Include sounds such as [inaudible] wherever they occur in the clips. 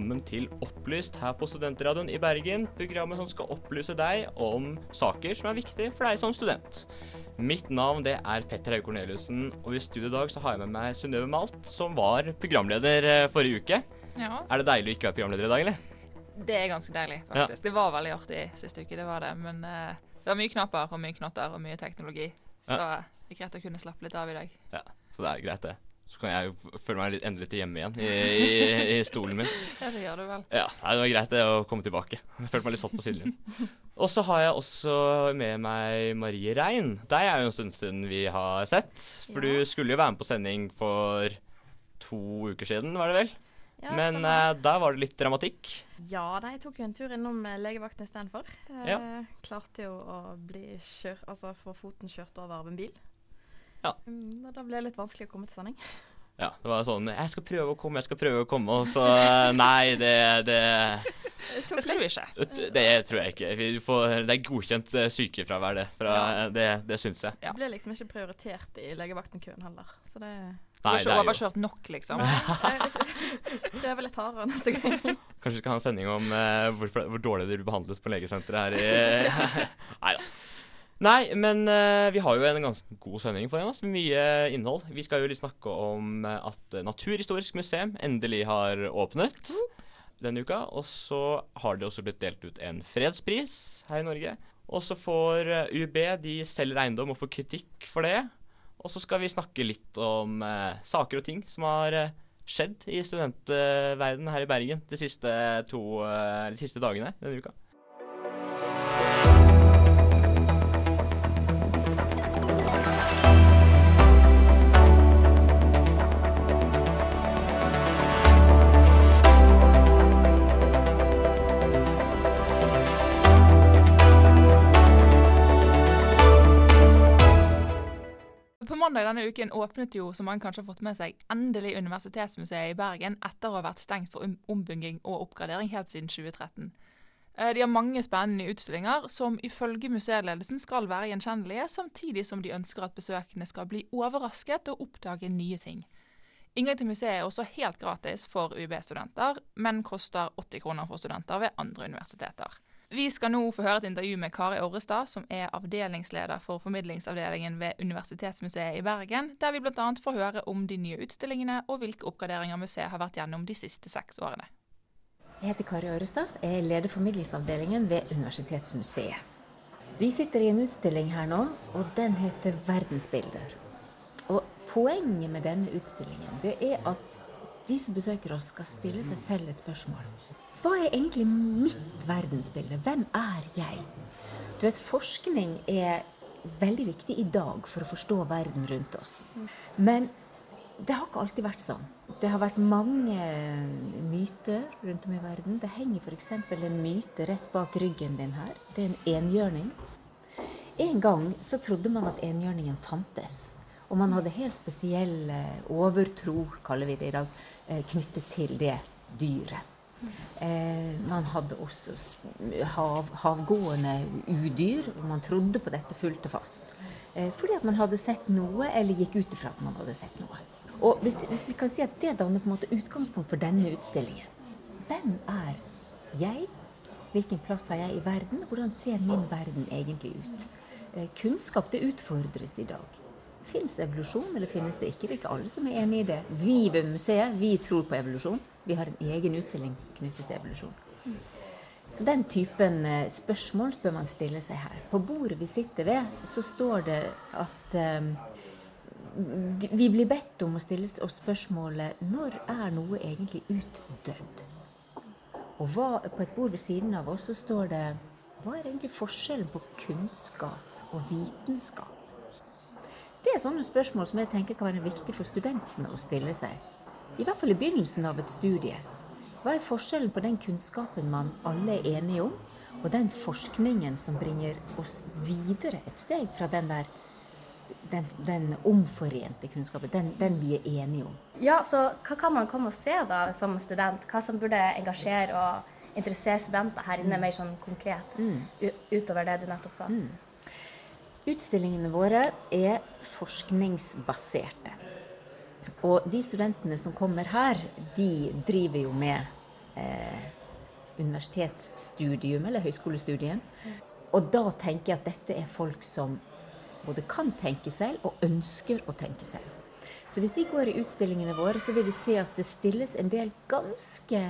velkommen til Opplyst her på Studentradioen i Bergen. Programmet som skal opplyse deg om saker som er viktige for deg som student. Mitt navn det er Petter Haug Korneliussen, og i studio i dag så har jeg med meg Synnøve Malt, som var programleder eh, forrige uke. Ja. Er det deilig å ikke være programleder i dag, eller? Det er ganske deilig, faktisk. Det var veldig artig siste uke, det var det. Men uh, det var mye knapper og mye knotter og mye teknologi. Så ja. det er greit å kunne slappe litt av i dag. Ja, så det er greit, det. Så kan jeg jo føle meg litt, endelig til hjemme igjen i, i, i, stolen min. [laughs] Ja, det gjør du vel. Ja, Det var greit det å komme tilbake. Jeg følte meg litt satt på siden. [laughs] Og så har jeg også med meg Marie Rein. Deg er jo en stund siden vi har sett. For ja. du skulle jo være med på sending for to uker siden, var det vel? Ja, Men uh, der var det litt dramatikk. Ja, jeg tok jo en tur innom uh, legevakten istedenfor. Uh, ja. Klarte jo å bli kjør, altså få foten kjørt over av en bil. Ja. Mm, da ble det litt vanskelig å komme til sending. Ja, det var sånn 'Jeg skal prøve å komme, jeg skal prøve å komme', og så eh, Nei, det Det, det skulle vi ikke. Det tror jeg ikke. Får, det er godkjent eh, sykefravær, det. Fra, ja. Det, det syns jeg. Ja. Det ble liksom ikke prioritert i legevaktenkøen heller, så det Du har ikke overkjørt nok, liksom? Prøve litt hardere neste gang. Kanskje vi skal ha en sending om uh, hvor, hvor, dårlig de blir behandlet på legesenteret her i [laughs] Nei da. Nei, men uh, vi har jo en ganske god sending foran oss, mye innhold. Vi skal jo litt snakke om uh, at Naturhistorisk museum endelig har åpnet denne uka. Og så har det også blitt delt ut en fredspris her i Norge. Og så får uh, eh, de selger eiendom og får kritikk for det. Og så skal vi snakke litt om saker og ting som har skjedd i studentverdenen her i Bergen de siste, to, de siste dagene denne uka. Mandag denne uken åpnet jo, som man kanskje har fått med seg, endelig Universitetsmuseet i Bergen etter å ha vært stengt for ombygging og oppgradering helt siden 2013. Eh, de har mange spennende utstillinger som ifølge museeledelsen skal være gjenkjennelige, samtidig som de ønsker at besøkende skal bli overrasket og oppdage nye ting. Inngang til museet er også helt gratis for UiB-studenter, men koster 80 kroner for studenter ved andre universiteter. Vi skal nå få høre et intervju med Kari Orrestad, som er avdelingsleder for formidlingsavdelingen ved Universitetsmuseet i Bergen, der vi bl.a. får høre om de nye utstillingene og hvilke oppgraderinger museet har vært gjennom de siste seks årene. Jeg heter Kari Orrestad, jeg er leder formidlingsavdelingen ved Universitetsmuseet. Vi sitter i en utstilling her nå, og den heter 'Verdensbilder'. Og Poenget med denne utstillingen det er at de som besøker oss, skal stille seg selv et spørsmål. Hva er egentlig mitt verdensbilde? Hvem er jeg? Du vet, Forskning er veldig viktig i dag for å forstå verden rundt oss. Men det har ikke alltid vært sånn. Det har vært mange myter rundt om i verden. Det henger f.eks. en myte rett bak ryggen din her. Det er en enhjørning. En gang så trodde man at enhjørningen fantes. Og man hadde helt spesiell overtro, kaller vi det i dag, eh, knyttet til det dyret. Eh, man hadde også hav, havgående udyr, og man trodde på dette fullt og fast. Eh, fordi at man hadde sett noe, eller gikk ut ifra at man hadde sett noe. Og hvis, hvis vi kan si at Det danner på en måte utgangspunkt for denne utstillingen. Hvem er jeg? Hvilken plass har jeg i verden? Hvordan ser min verden egentlig ut? Eh, kunnskap det utfordres i dag. Fins evolusjon, eller finnes det ikke? Det er ikke alle som er enig i det. Vi ved museet vi tror på evolusjon. Vi har en egen utstilling knyttet til evolusjon. Så den typen eh, spørsmål bør man stille seg her. På bordet vi sitter ved, så står det at um, vi blir bedt om å stille oss spørsmålet når er noe egentlig utdødd? Og hva, på et bord ved siden av oss så står det hva er egentlig forskjellen på kunnskap og vitenskap? Det er sånne spørsmål som jeg tenker kan være viktig for studentene å stille seg. I hvert fall i begynnelsen av et studie. Hva er forskjellen på den kunnskapen man alle er enige om, og den forskningen som bringer oss videre et steg fra den der den, den omforente kunnskapen, den, den, vi er enige om. Ja, så Hva kan man komme og se da som student? Hva som burde engasjere og interessere studenter her inne, mm. mer sånn konkret, mm. utover det du nettopp sa? Mm. Utstillingene våre er forskningsbaserte. Og de studentene som kommer her, de driver jo med eh, universitetsstudium eller høyskolestudien. Og da tenker jeg at dette er folk som både kan tenke selv og ønsker å tenke selv. Så hvis de går i utstillingene våre, så vil de se at det stilles en del ganske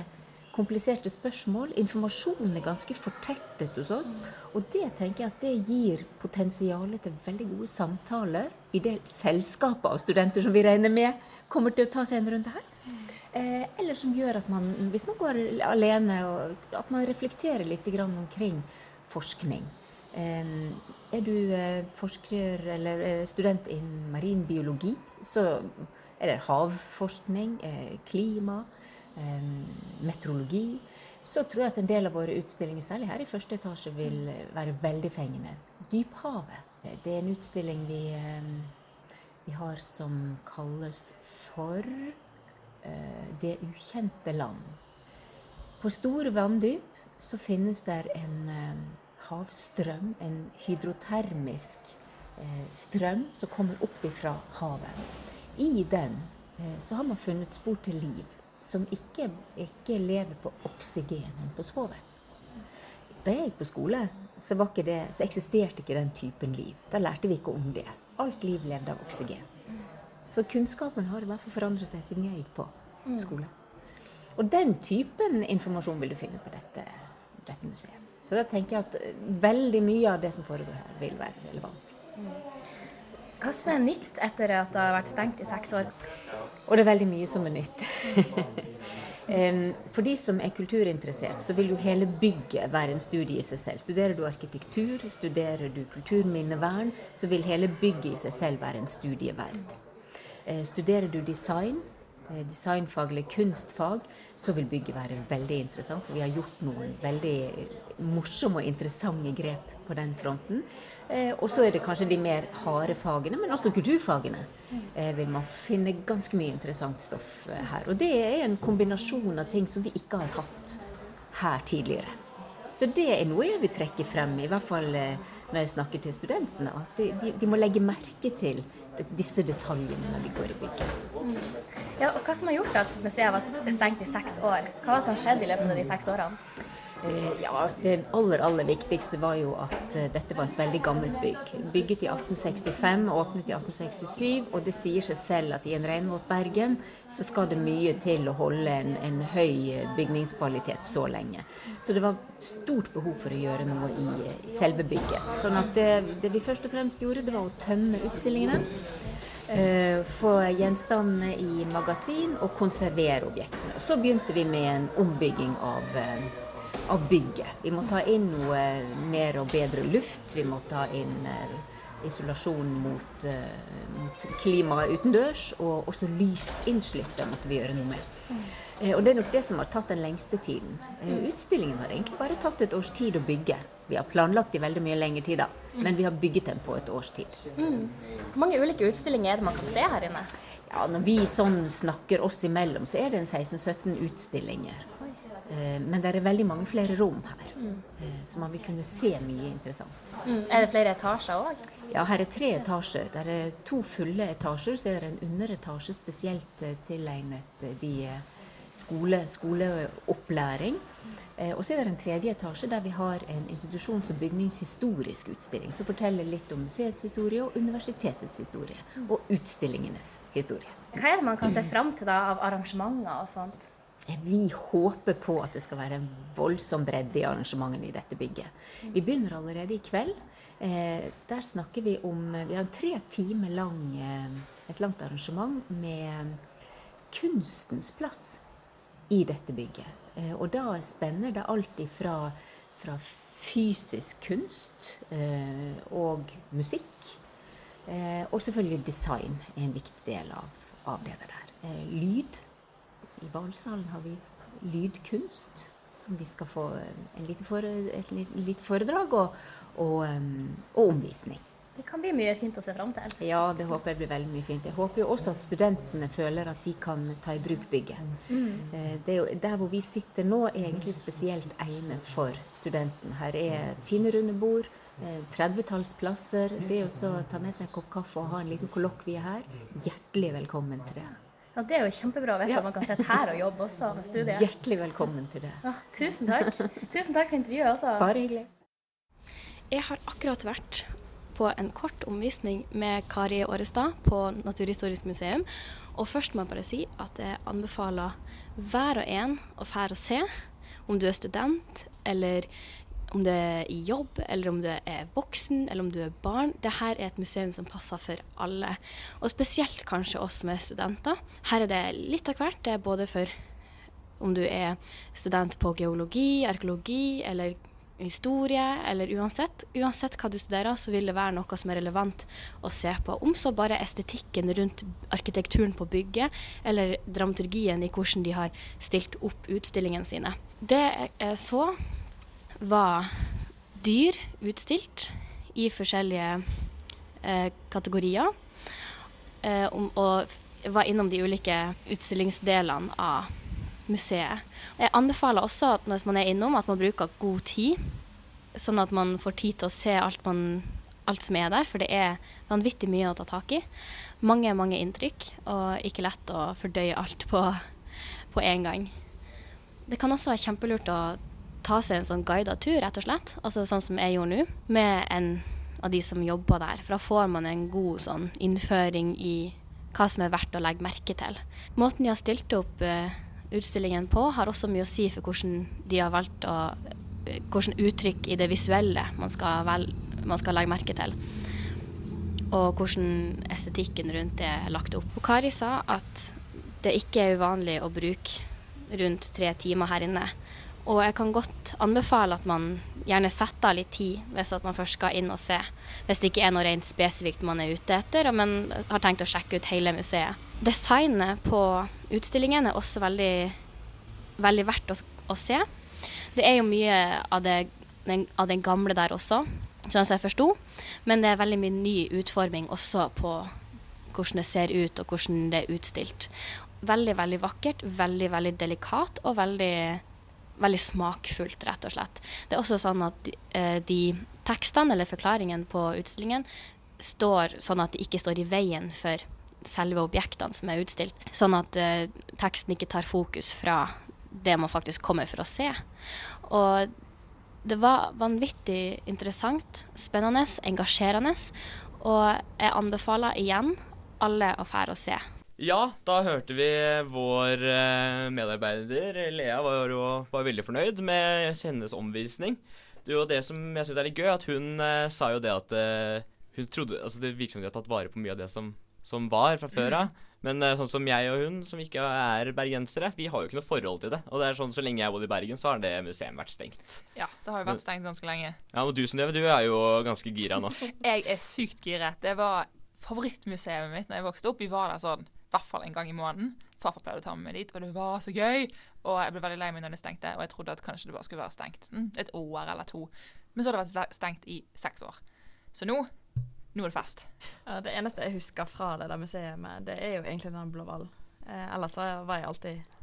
kompliserte spørsmål. Informasjonen er ganske fortettet hos oss. Og det tenker jeg at det gir potensialet til veldig gode samtaler i det selskapet av studenter som vi regner med kommer til å ta seg en runde her. Eh, eller som gjør at man, hvis man går alene, at man reflekterer litt omkring forskning. Eh, er du eh, forsker eller student innen marin biologi, så, eller havforskning, klima, meteorologi, så tror jeg at en del av våre utstillinger, særlig her i første etasje, vil være veldig fengende. Dyphavet. Det er en utstilling vi, vi har som kalles for Det ukjente land. På store vanndyp så finnes det en havstrøm, en hydrotermisk strøm som kommer opp ifra havet. I den så har man funnet spor til liv som ikke, ikke lever på oksygen, men på svovel. Da jeg gikk på skole, så, det, så, eksisterte ikke den typen liv. Da lærte vi ikke om det. Alt liv levde av oksygen. Så kunnskapen har i hvert fall forandret seg siden jeg gikk på skole. Og den typen informasjon vil du finne på dette, dette museet. Så da tenker jeg at veldig mye av det som foregår her, vil være relevant. Hva som er nytt etter at det har vært stengt i seks år? Og det er veldig mye som er nytt. [laughs] For de som er kulturinteressert, så vil jo hele bygget være en studie i seg selv. Studerer du arkitektur, studerer du kulturminnevern, så vil hele bygget i seg selv være en studie verd. Eh, studerer du design, Eh, eller kunstfag, så vil bygget være veldig interessant. For vi har gjort noen veldig morsomme og interessante grep på den fronten. Eh, og så er det kanskje de mer harde fagene, men også kulturfagene. Eh, vil man finne ganske mye interessant stoff her. Og det er en kombinasjon av ting som vi ikke har hatt her tidligere. Så det er noe jeg vil trekke frem, i hvert fall når jeg snakker til studentene. At de, de, de må legge merke til disse detaljene når de går i bygget. Mm. Ja, og Hva som har gjort at museet var stengt i seks år? Hva var det som skjedde i løpet av de seks årene? Eh, ja, Det aller aller viktigste var jo at uh, dette var et veldig gammelt bygg. Bygget i 1865, åpnet i 1867. Og det sier seg selv at i en regnvåt Bergen så skal det mye til å holde en, en høy eh, bygningskvalitet så lenge. Så det var stort behov for å gjøre noe i, i selve bygget. Sånn at det, det, vi først og fremst gjorde, det var å tømme utstillingene. Uh, få gjenstandene i magasin og konservere objektene. Og så begynte vi med en ombygging av uh, av bygget. Vi må ta inn noe mer og bedre luft. Vi må ta inn uh, isolasjon mot, uh, mot klimaet utendørs. Og også lysinnslippet måtte vi gjøre noe med. Uh, og det er nok det som har tatt den lengste tiden. utstillingen har egentlig bare tatt et års tid å bygge. Vi har planlagt i veldig mye lengre tid, da, men vi har bygget den på et års tid. Mm. Hvor mange ulike utstillinger er det man kan se her inne? Ja, Når vi sånn snakker oss imellom, så er det en 16-17 utstillinger. Eh, men det er veldig mange flere rom her, mm. så man vil kunne se mye interessant. Mm. Er det flere etasjer òg? Ja, her er tre etasjer. Det er to fulle etasjer, så er det en underetasje spesielt eh, tilegnet de skole, skoleopplæring. Og så er det en tredje etasje der vi har en institusjons- og bygningshistorisk utstilling som forteller litt om museets historie og universitetets historie. Og utstillingenes historie. Hva er det man kan se fram til da av arrangementer og sånt? Vi håper på at det skal være en voldsom bredde i arrangementene i dette bygget. Vi begynner allerede i kveld. Eh, der snakker vi om Vi har en tre timer lang, eh, et langt arrangement med kunstens plass i dette bygget. Eh, og da spenner det alt ifra fra fysisk kunst eh, og musikk. Eh, og selvfølgelig design er en viktig del av, av det der. Eh, lyd i ballsalen har vi lydkunst, som vi skal få lite for, et lite foredrag og, og, og, omvisning. Det kan bli mye fint å se fram til. Ja, det håper jeg blir veldig mye fint. Jeg håper jo også at studentene føler at de kan ta i bruk bygget. Mm. Eh, det er jo, der hvor vi sitter nå, er egentlig spesielt egnet for studenten. Her er fine runde bord. 30-talls eh, plasser. Det å ta med seg en kopp kaffe og ha en liten kollokvie her, hjertelig velkommen til det. Ja, Det er jo kjempebra å vite ja. at man kan sitte her og jobbe også med studiet. Hjertelig velkommen til det. Ja, tusen takk. Tusen takk for intervjuet også. Bare hyggelig. Jeg har akkurat vært på en kort omvisning med Kari Årestad på Naturhistorisk museum. Og først må jeg bare si at jeg anbefaler hver og en å fære og se. Om du er student eller om du er i jobb, eller om du er voksen, eller om du er barn. Dette er et museum som passer for alle, og spesielt kanskje oss som er studenter. Her er det litt av hvert. Det er både for om du er student på geologi, arkeologi eller historie, eller uansett. Uansett hva du studerer, så vil det være noe som er relevant å se på. Om så bare estetikken rundt arkitekturen på bygget, eller dramaturgien i hvordan de har stilt opp utstillingene sine. Det jeg så, var dyr utstilt i forskjellige eh, kategorier. Eh, om, og var innom de ulike utstillingsdelene av museet. Jeg anbefaler også at når man er innom, at man bruker god tid. Sånn at man får tid til å se alt, man, alt som er der, for det er vanvittig mye å ta tak i. Mange, mange inntrykk, og ikke lett å fordøye alt på, på en gang. Det kan også være kjempelurt å ta seg en sånn guida tur, rett og slett. Altså sånn som jeg gjorde nå, med en av de som jobber der. For da får man en god sånn innføring i hva som er verdt å legge merke til. Måten de har stilt opp uh, utstillingen på, har også mye å si for hvordan de har valgt å uh, uttrykk i det visuelle man skal, vel, man skal legge merke til. Og hvordan estetikken rundt det er lagt opp. Og Kari sa at det ikke er uvanlig å bruke rundt tre timer her inne. Og jeg kan godt anbefale at man gjerne setter av litt tid hvis man først skal inn og se. Hvis det ikke er noe rent spesifikt man er ute etter, men har tenkt å sjekke ut hele museet. Designet på utstillingen er også veldig, veldig verdt å, å, se. Det er jo mye av det, den, av den gamle der også, sånn som jeg forsto. Men det er veldig mye ny utforming også på hvordan det ser ut, og hvordan det er utstilt. Veldig, veldig vakkert, veldig, veldig delikat og veldig veldig smakfullt, rett og slett. Det er også sånn at de, eh, de tekstene eller forklaringene på utstillingen står sånn at de ikke står i veien for selve objektene som er utstilt. Sånn at uh, teksten ikke tar fokus fra det man faktisk kommer for å se. Og det var vanvittig interessant, spennende, engasjerende. Og jeg anbefaler igjen alle å fære og se. Ja, da hørte vi vår eh, medarbeider Lea var, var veldig fornøyd med hennes omvisning. Det, det som jeg syns er litt gøy, at hun uh, sa jo det at hun trodde altså Det virker som de har tatt vare på mye av det som, som var fra før av. Mm. Men sånn som jeg og hun, som ikke er bergensere, vi har jo ikke noe forhold til det. Og det er sånn, Så lenge jeg har bodd i Bergen, så har det museet vært stengt. Ja, det har jo vært stengt ganske lenge. Ja, Og du Synnøve, du er jo ganske gira nå. [laughs] jeg er sykt giret. Det var favorittmuseet mitt da jeg vokste opp. Vi var der sånn hvert fall en gang i måneden. Farfar pleide å ta med meg dit, og det var så gøy. Og jeg ble veldig lei meg når det stengte, og jeg trodde at kanskje det bare skulle være stengt mm, et år eller to. Men så har det vært stengt i seks år. Så nå nå er det fest. Ja, det eneste jeg husker fra det der museet, med, det er jo egentlig den blå hval. Eh, ellers var jeg alltid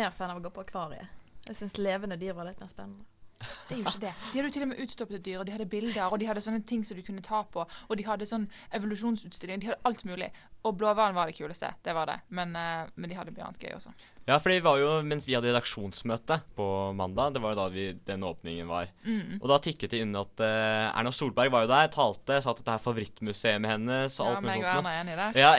mer fan av å gå på akvariet. Jeg syns levende dyr var litt mer spennende. Det er jo ikke det. De hadde jo til og med utstoppede dyr, og de hadde bilder, og de hadde sånne ting som du kunne ta på, og de hadde sånn evolusjonsutstilling. De hadde alt mulig. Og blåhvalen var det kuleste, det var det. Men, uh, men de hadde mye annet gøy også. Ja, for det var jo mens vi hadde redaksjonsmøte på mandag, det var jo da vi, den åpningen var. Mm. Og da tikket det inn at uh, Erna Solberg var jo der, talte, sa at dette er favorittmuseet hennes. ja, meg og Erna er enig der. Ja,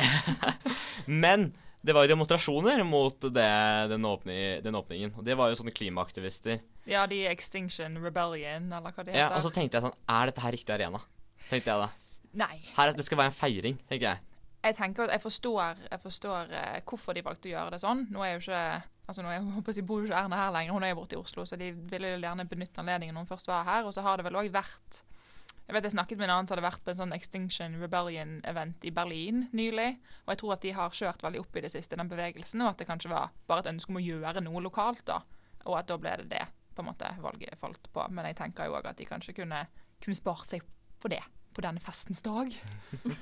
[laughs] men det var jo demonstrasjoner mot det, den, åpning, den, åpningen. Og det var jo sånne klimaaktivister. Ja, de Extinction Rebellion, eller hva det heter. Ja, Og så tenkte jeg sånn Er dette her riktig arena? Tenkte jeg da. Nei. Her, det skal være en feiring, tenker jeg. Jeg tenker at jeg forstår, jeg forstår uh, hvorfor de valgte å gjøre det sånn. Nå er jo ikke altså nå er, [laughs] jeg bor jo ikke Erna her lenger, hun er jo borte i Oslo, så de ville gjerne benytte anledningen når hun først var her. Og så har det vel òg vært jeg vet jeg snakket med en annen som hadde vært på en sånn Extinction Rebellion-event i Berlin nylig. Og jeg tror at de har kjørt veldig opp i det siste, den bevegelsen, og at det kanskje var bare et ønske om å gjøre noe lokalt, da. Og at da ble det det på en måte valget falt på. Men jeg tenker jo òg at de kanskje kunne, kunne, spart seg for det på denne festens dag.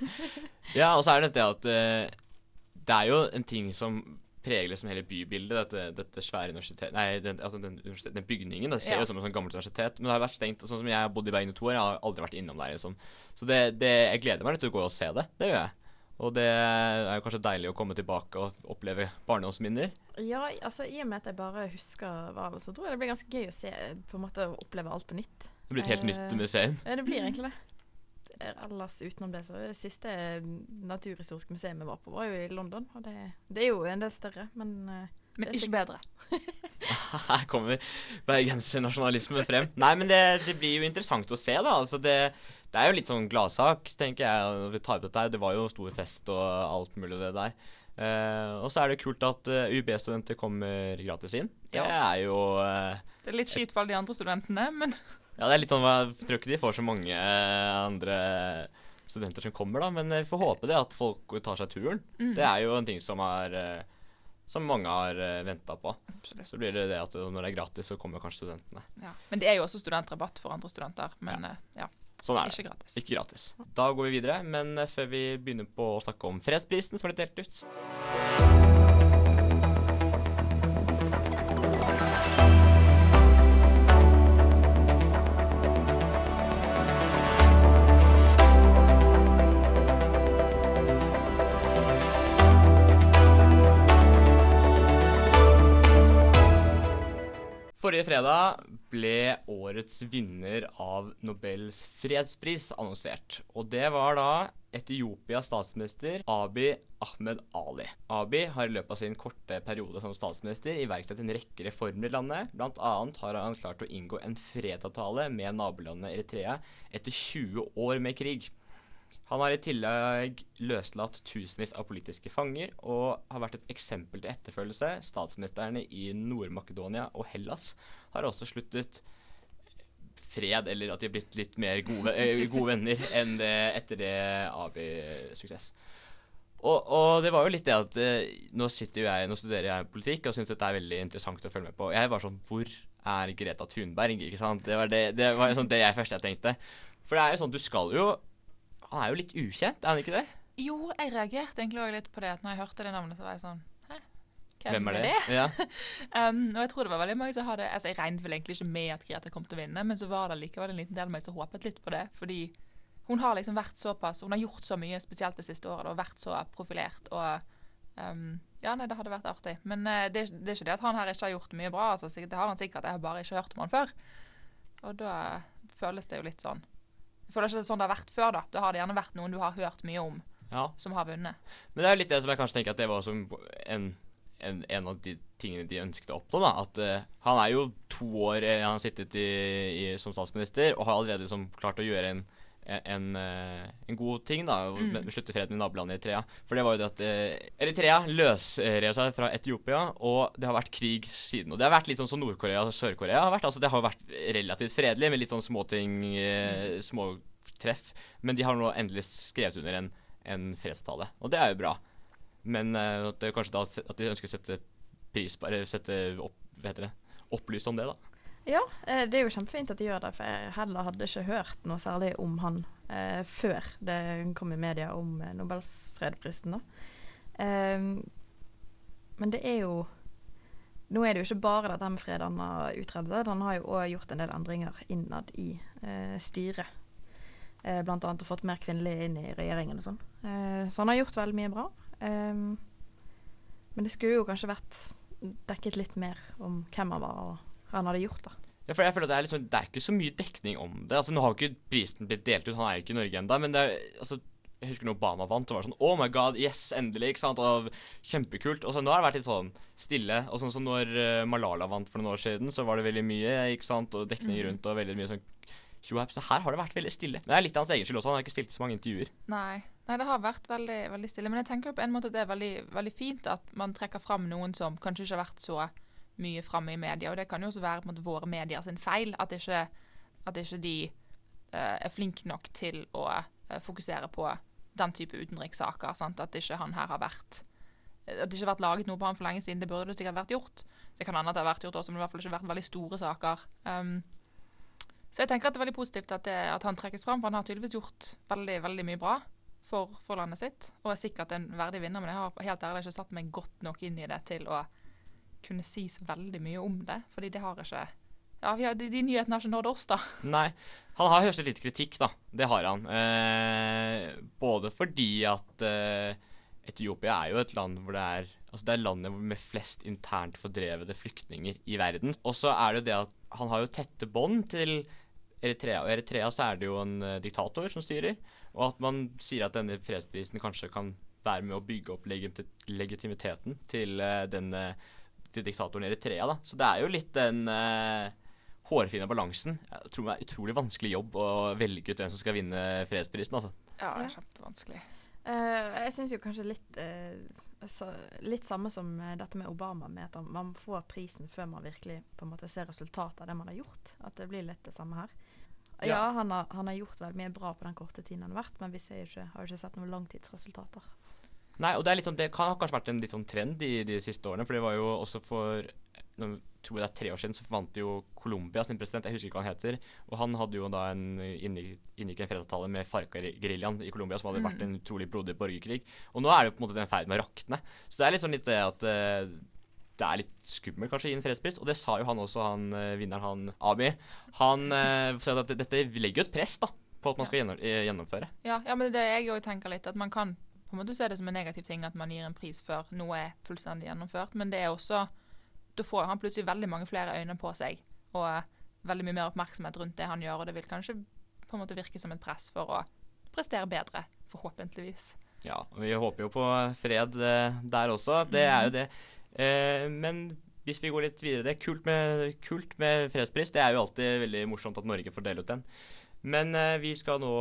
[laughs] ja, og så er det dette at uh, det er jo en ting som preger liksom hele bybildet, dette, dette svære universitetet Nei, den, altså den, den, bygningen. Det ser jo ja. som et sånt gammelt universitet, men det har vært stengt. Sånn som jeg har bodd i Bergen i to år, jeg har aldri vært innom der. liksom. Så det, det, jeg gleder meg til å gå og se det. Det gjør jeg. Og det er jo kanskje deilig å komme tilbake og oppleve barndomsminner. Ja, altså i og med at jeg bare husker Hval, så tror jeg det blir ganske gøy å se, på en måte oppleve alt på nytt. Det blir et helt uh, nytt museum. Ja, det blir egentlig det. Ellers utenom det, så det siste naturhistoriske museet vi var på, var jo i London. Og det, det er jo en del større, men uh, Men ikke bedre. [laughs] Her kommer bergensernasjonalismen frem. Nei, men det, det, blir jo interessant å se, da. Altså det det er jo litt sånn gladsak, tenker jeg. Vi tar opp dette. Det var jo stor fest og alt mulig det der. Uh, og så er det kult at uh, eh, UB-studenter kommer gratis inn. Det ja. er jo uh, Det er litt skitt for alle de andre studentene, men Ja, det er litt sånn Jeg tror ikke de får så mange andre studenter som kommer, da. Men vi får håpe det, at folk tar seg turen. Mm. Det er jo en ting som er som mange har uh, venta på. Absolutt. Så blir det det at når det er gratis, så kommer kanskje studentene. Ja. Men det er jo også studentrabatt for andre studenter. Men ja. ja. Sånn er det. Ikke gratis. Ikke gratis. Da går vi videre, men eh, før vi begynner på å snakke om fredsprisen som er blitt delt ut Forrige fredag ble årets vinner av Nobels fredspris annonsert. Og det var da Etiopias statsminister Abi Ahmed Ali. Abi har i løpet av sin korte periode som statsminister iverksatt en rekke reformer i landet. Blant annet har han klart å inngå en fredsavtale med nabolandet Eritrea etter 20 år med krig. Han har i tillegg løslatt tusenvis av politiske fanger og har vært et eksempel til etterfølgelse. Statsministrene i Nord-Makedonia og Hellas har også sluttet fred, eller at de har blitt litt mer gode, eh, gode venner enn det etter det Abi-suksess. Og, og, det var jo litt det at eh, nå sitter jo jeg, nå studerer jeg politikk og syns dette er veldig interessant å følge med på. Jeg var sånn Hvor er Greta Thunberg? ikke sant? Det var det, det, var sånn det jeg første jeg tenkte. For det er jo sånn, du skal jo han er jo litt ukjent, er han ikke det? Jo, jeg reagerte egentlig også litt på det. Når jeg hørte det navnet, så var jeg sånn Hæ? Hvem, Hvem er det? det? Ja. [laughs] um, og jeg tror det var veldig mange som hadde Altså, jeg regnet vel egentlig ikke med at Greta kom til å vinne, men så var det likevel en liten del av meg som håpet litt på det. Fordi hun har liksom vært såpass Hun har gjort så mye, spesielt det siste året, og vært så profilert. og um, ja, nei, det hadde vært artig. Men uh, det, det, er ikke det at han her ikke har gjort mye bra. Altså, det har han sikkert, jeg har bare ikke hørt om han før. Og da føles det jo litt sånn jeg føler ikke det er sånn det har vært før. Da Da har det gjerne vært noen du har hørt mye om, ja. som har vunnet. Men det er jo litt det som jeg kanskje tenker at det var en, en, en av de tingene de ønsket å oppnå. da, At uh, han er jo to år uh, han har sittet i, i, som statsminister og har allerede liksom klart å gjøre en en, eh, en, god ting, da, å mm. slutte fred med nabolandet Eritrea. For det var jo det at eh, Eritrea løsrev seg fra Etiopia, og det har vært krig siden. Og det har vært litt sånn som Nord-Korea og Sør-Korea har vært. Altså det har vært relativt fredelig, med litt sånn småting, eh, mm. småtreff. Men de har nå endelig skrevet under en, en fredsavtale, og det er jo bra. Men eh, at kanskje da at de ønsker å sette pris på Eller sette opp, hva heter det, opplyst om det, da. Ja, eh, det er jo kjempefint at de gjør det, for jeg heller hadde ikke hørt noe særlig om han eh, før det kom i media om eh, Nobels fredprisen. da. Eh, men det er jo Nå er det jo ikke bare dette med fred han har utredet. Han har jo òg gjort en del endringer innad i eh, styret. Eh, annet fått mer kvinnelige inn i regjeringen og sånn. Eh, så han har gjort veldig mye bra. men det skulle jo kanskje vært dekket litt mer om hvem han var. og han hadde gjort. da. Ja, for jeg føler at det er, liksom, det er ikke så mye dekning om det. Altså, Nå har jo ikke prisen blitt delt ut, han er jo ikke i Norge ennå. Men det er, altså, jeg husker når Obama vant, så var det sånn Oh my god, yes, endelig! ikke sant, og Kjempekult. Og så nå har det vært litt sånn stille. Og sånn som når uh, Malala vant for noen år siden, så var det veldig mye ikke sant, og dekning mm. rundt og veldig mye sånn. Så her har det vært veldig stille. Men det er litt av hans egen skyld også, han har ikke stilt så mange intervjuer. Nei. Nei, det har vært veldig, veldig stille. Men jeg tenker på en måte at det er veldig, veldig fint at man trekker fram noen som kanskje ikke har vært så mye framme i media. Og det kan jo også være måte, våre medier sin feil. At ikke, at ikke de uh, er flinke nok til å uh, fokusere på den type utenrikssaker. Sant? At ikke han her har vært At det ikke har vært laget noe på han for lenge siden. Det burde det sikkert vært gjort. Det kan hende at det har vært gjort også, men det har i hvert fall ikke vært veldig store saker. Um, så jeg tenker at det er veldig positivt at, det, at, han trekkes fram, for han har tydeligvis gjort veldig, veldig mye bra for, for landet sitt. Og er sikkert en verdig vinner, men jeg har helt ærlig ikke satt meg godt nok inn i det til å kunne sies veldig mye om det. Fordi det har ikke, ja, har, de, de nyhetene har ikke nådd oss, da. [laughs] Nei. Han har hørt litt kritikk, da. Det har han. Eh, både fordi at eh, Etiopia er jo et land hvor det er Altså det er landet med flest internt fordrevede flyktninger i verden. Og så er det jo det at han har jo tette bånd til Eritrea. Og Eritrea så er det jo en uh, diktator som styrer. Og at man sier at denne fredsprisen kanskje kan være med å bygge opp legitimiteten til uh, denne til diktatoren i Eritrea. da. Så det er jo litt den uh, hårfine balansen. Jeg tror det er utrolig vanskelig jobb å velge ut hvem som skal vinne fredsprisen. altså. Ja, er kjempevanskelig. Uh, jeg syns jo kanskje litt uh, så, Litt samme som dette med Obama, med at man får prisen før man virkelig på en måte ser resultatet av det man har gjort. At det blir litt det samme her. Ja, Ja. han, har, han har gjort veldig mye bra på den korte tiden han har vært, men vi ser jo ikke, har jo ikke sett noen langtidsresultater. Nei, og det, er litt sånn, det kan ha kanskje vært en litt sånn trend i de siste årene. For det var jo også for nå tror jeg det er tre år siden, så vant jo Colombia sin president. Jeg husker ikke hva han heter. Og han hadde jo da en inngikk, inngikk en fredsavtale med Farca-geriljaen i Colombia, som hadde vært en utrolig blodig borgerkrig. Og nå er det jo på en måte den ferd med å rakne. Så det er litt sånn litt det at uh, det er litt skummelt kanskje å gi en fredspris. Og det sa jo han også, han uh, vinneren, han Abi. Han uh, sa at dette legger jo et press da, på at man skal gjennom, gjennomføre. Ja, ja, men det jeg òg tenker litt, at man kan på en måte se det som en negativ ting at man gir en pris før noe er fullstendig gjennomført, men det er også Da får han plutselig veldig mange flere øyne på seg, og veldig mye mer oppmerksomhet rundt det han gjør, og det vil kanskje på en måte virke som et press for å prestere bedre, forhåpentligvis. Ja, vi håper jo på fred eh, der også. Det er jo det. Eh, men hvis vi går litt videre det, kult med, kult med fredspris. Det er jo alltid veldig morsomt at Norge får dele ut den. Men eh, vi skal nå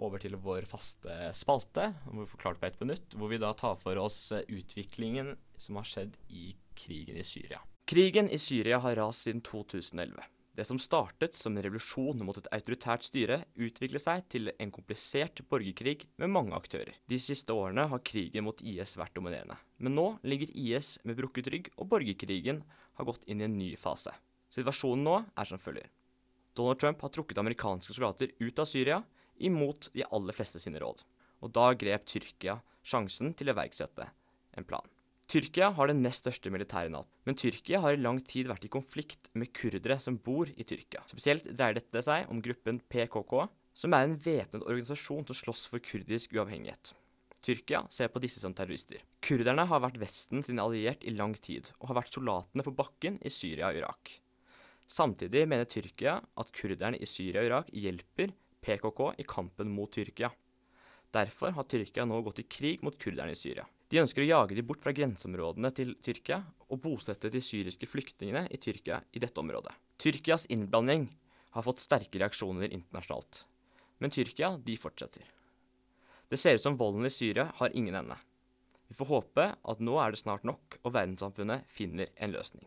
over til vår faste spalte, hvor vi forklart på ett minutt, hvor vi da tar for oss eh, utviklingen som har skjedd i krigen i Syria. Krigen i Syria har rast siden 2011. Det som startet som en revolusjon mot et autoritært styre, utviklet seg til en komplisert borgerkrig med mange aktører. De siste årene har krigen mot IS vært dominerende, men nå ligger IS med brukket rygg, og borgerkrigen har gått inn i en ny fase. Situasjonen nå er som følger. Donald Trump har trukket amerikanske soldater ut av Syria, imot de aller fleste sine råd. Og da grep Tyrkia sjansen til å iverksette en plan. Tyrkia har den nest største militære NATO, men Tyrkia har i lang tid vært i konflikt med kurdere som bor i Tyrkia. Spesielt dreier dette seg om gruppen PKK, som er en væpnet organisasjon som slåss for kurdisk uavhengighet. Tyrkia ser på disse som terrorister. Kurderne har vært Vesten sin alliert i lang tid, og har vært soldatene på bakken i Syria og Irak. Samtidig mener Tyrkia at kurderne i Syria og Irak hjelper PKK i kampen mot Tyrkia. Derfor har Tyrkia nå gått i krig mot kurderne i Syria. De ønsker å jage de bort fra grenseområdene til Tyrkia og bosette de syriske flyktningene i Tyrkia i dette området. Tyrkias innblanding har fått sterke reaksjoner internasjonalt. Men Tyrkia, de fortsetter. Det ser ut som volden i Syria har ingen ende. Vi får håpe at nå er det snart nok, og verdenssamfunnet finner en løsning.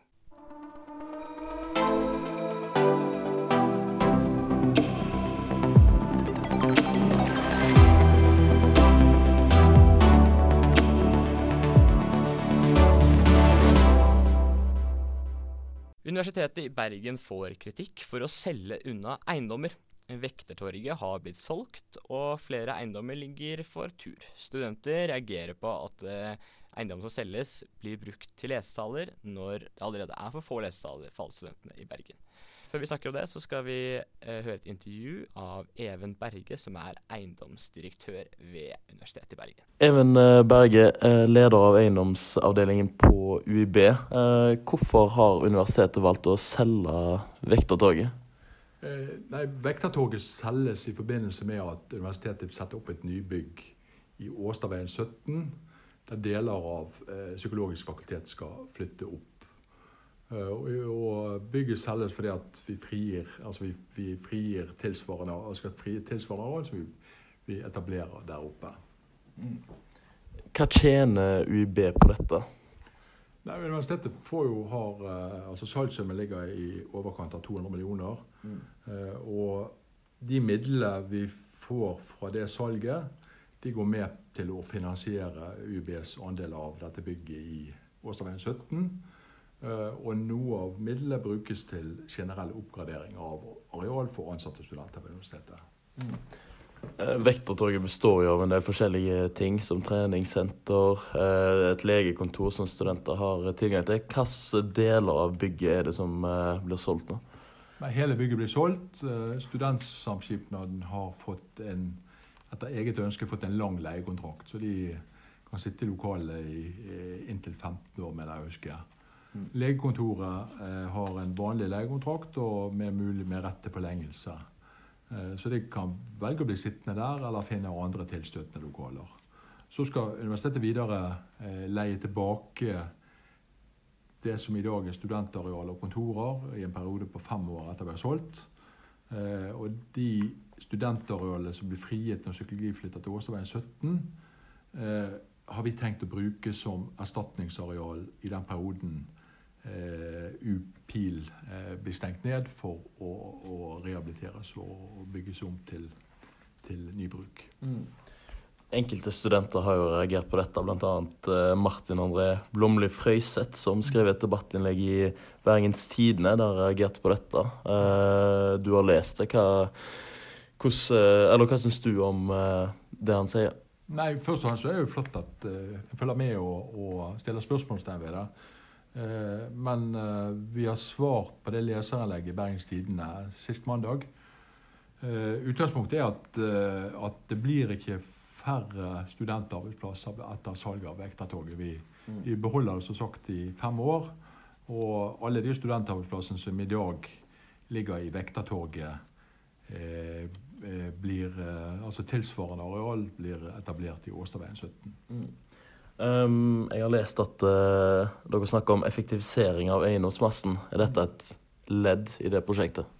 Universitetet i Bergen får kritikk for å selge unna eiendommer. Vektertorget har blitt solgt, og flere eiendommer ligger for tur. Studenter reagerer på at eh, eiendommer som selges, blir brukt til lesesaler når det allerede er for få lesesaler for alle studentene i Bergen. Før vi snakker om det, så skal vi eh, høre et intervju av Even Berge, som er eiendomsdirektør ved Universitetet i Bergen. Even eh, Berge, eh, leder av eiendomsavdelingen på UiB. Eh, Hvorfor har universitetet valgt å selge Vektertoget? Eh, Nei, Vektertoget selges i forbindelse med at universitetet setter opp et nybygg i Åstadveien 17, der deler av eh, psykologisk fakultet skal flytte opp. Eh, og, bygget selges fordi at vi frigir, altså vi, vi frigir tilsvarende, og skal frie tilsvarende råd som vi, vi etablerer der oppe. Hva tjener UiB på dette? Nei, Universitetet får jo har, eh, altså Salgssummen ligger i overkant av 200 millioner. Mm. og de midlene vi får fra det salget, de går med til å finansiere UiBs andel av dette bygget i Åstadveien 17. Eh, og noe av midlene brukes til generell oppgradering av areal for ansatte studenter ved universitetet. Mm. Vektertoget består jo av en del forskjellige ting, som treningssenter, eh, et legekontor som studenter har tilgang til. Hvilke deler av bygget er det som eh, blir solgt nå? Hele bygget blir solgt. Eh, Studentsamskipnaden har fått en, etter eget ønske fått en lang leiekontrakt. Så de kan sitte i lokalet i, inntil 15 år, mener jeg husker. Mm. Legekontoret eh, har en vanlig legekontrakt og med mulig med rett til forlengelse. Eh, så de kan velge å bli sittende der eller finne andre tilstøtende lokaler. Så skal universitetet videre eh, leie tilbake det som i dag er studentareal og kontorer, i en periode på fem år etter å har solgt. Og de studentarealene som blir frigitt når Psykologi flytter til Åstadveien 17, eh, har vi tenkt å bruke som erstatningsareal i den perioden UPIL eh, blir stengt ned for å, å rehabiliteres og bygges om til, til ny bruk. Enkelte studenter har jo reagert på dette, bl.a. Uh, Martin André Blomli Frøyseth, som skrev et debattinnlegg i Bergens Tidende der han reagerte på dette. Eh, du har lest det. Hva, hvordan, eh, hva syns du om eh, det han sier? Nei, først og fremst er det jo flott at jeg følger med og, og stiller spørsmålstegn ved det. Eh, men eh, vi har svart på det leserinnlegget i Bergens Tidende sist mandag. Eh, utgangspunktet er at, at det blir ikke færre studentarbeidsplasser etter salget av Vektertoget. Vi, Mm. vi beholder det som sagt i fem år. Og alle de studentarbeidsplassene som i dag ligger i Vektertorget, eh, blir eh, altså tilsvarende areal blir etablert i Åstadveien 17. Um, jeg har lest at uh, dere snakker om effektivisering av eiendomsmassen. Er dette et ledd i det prosjektet?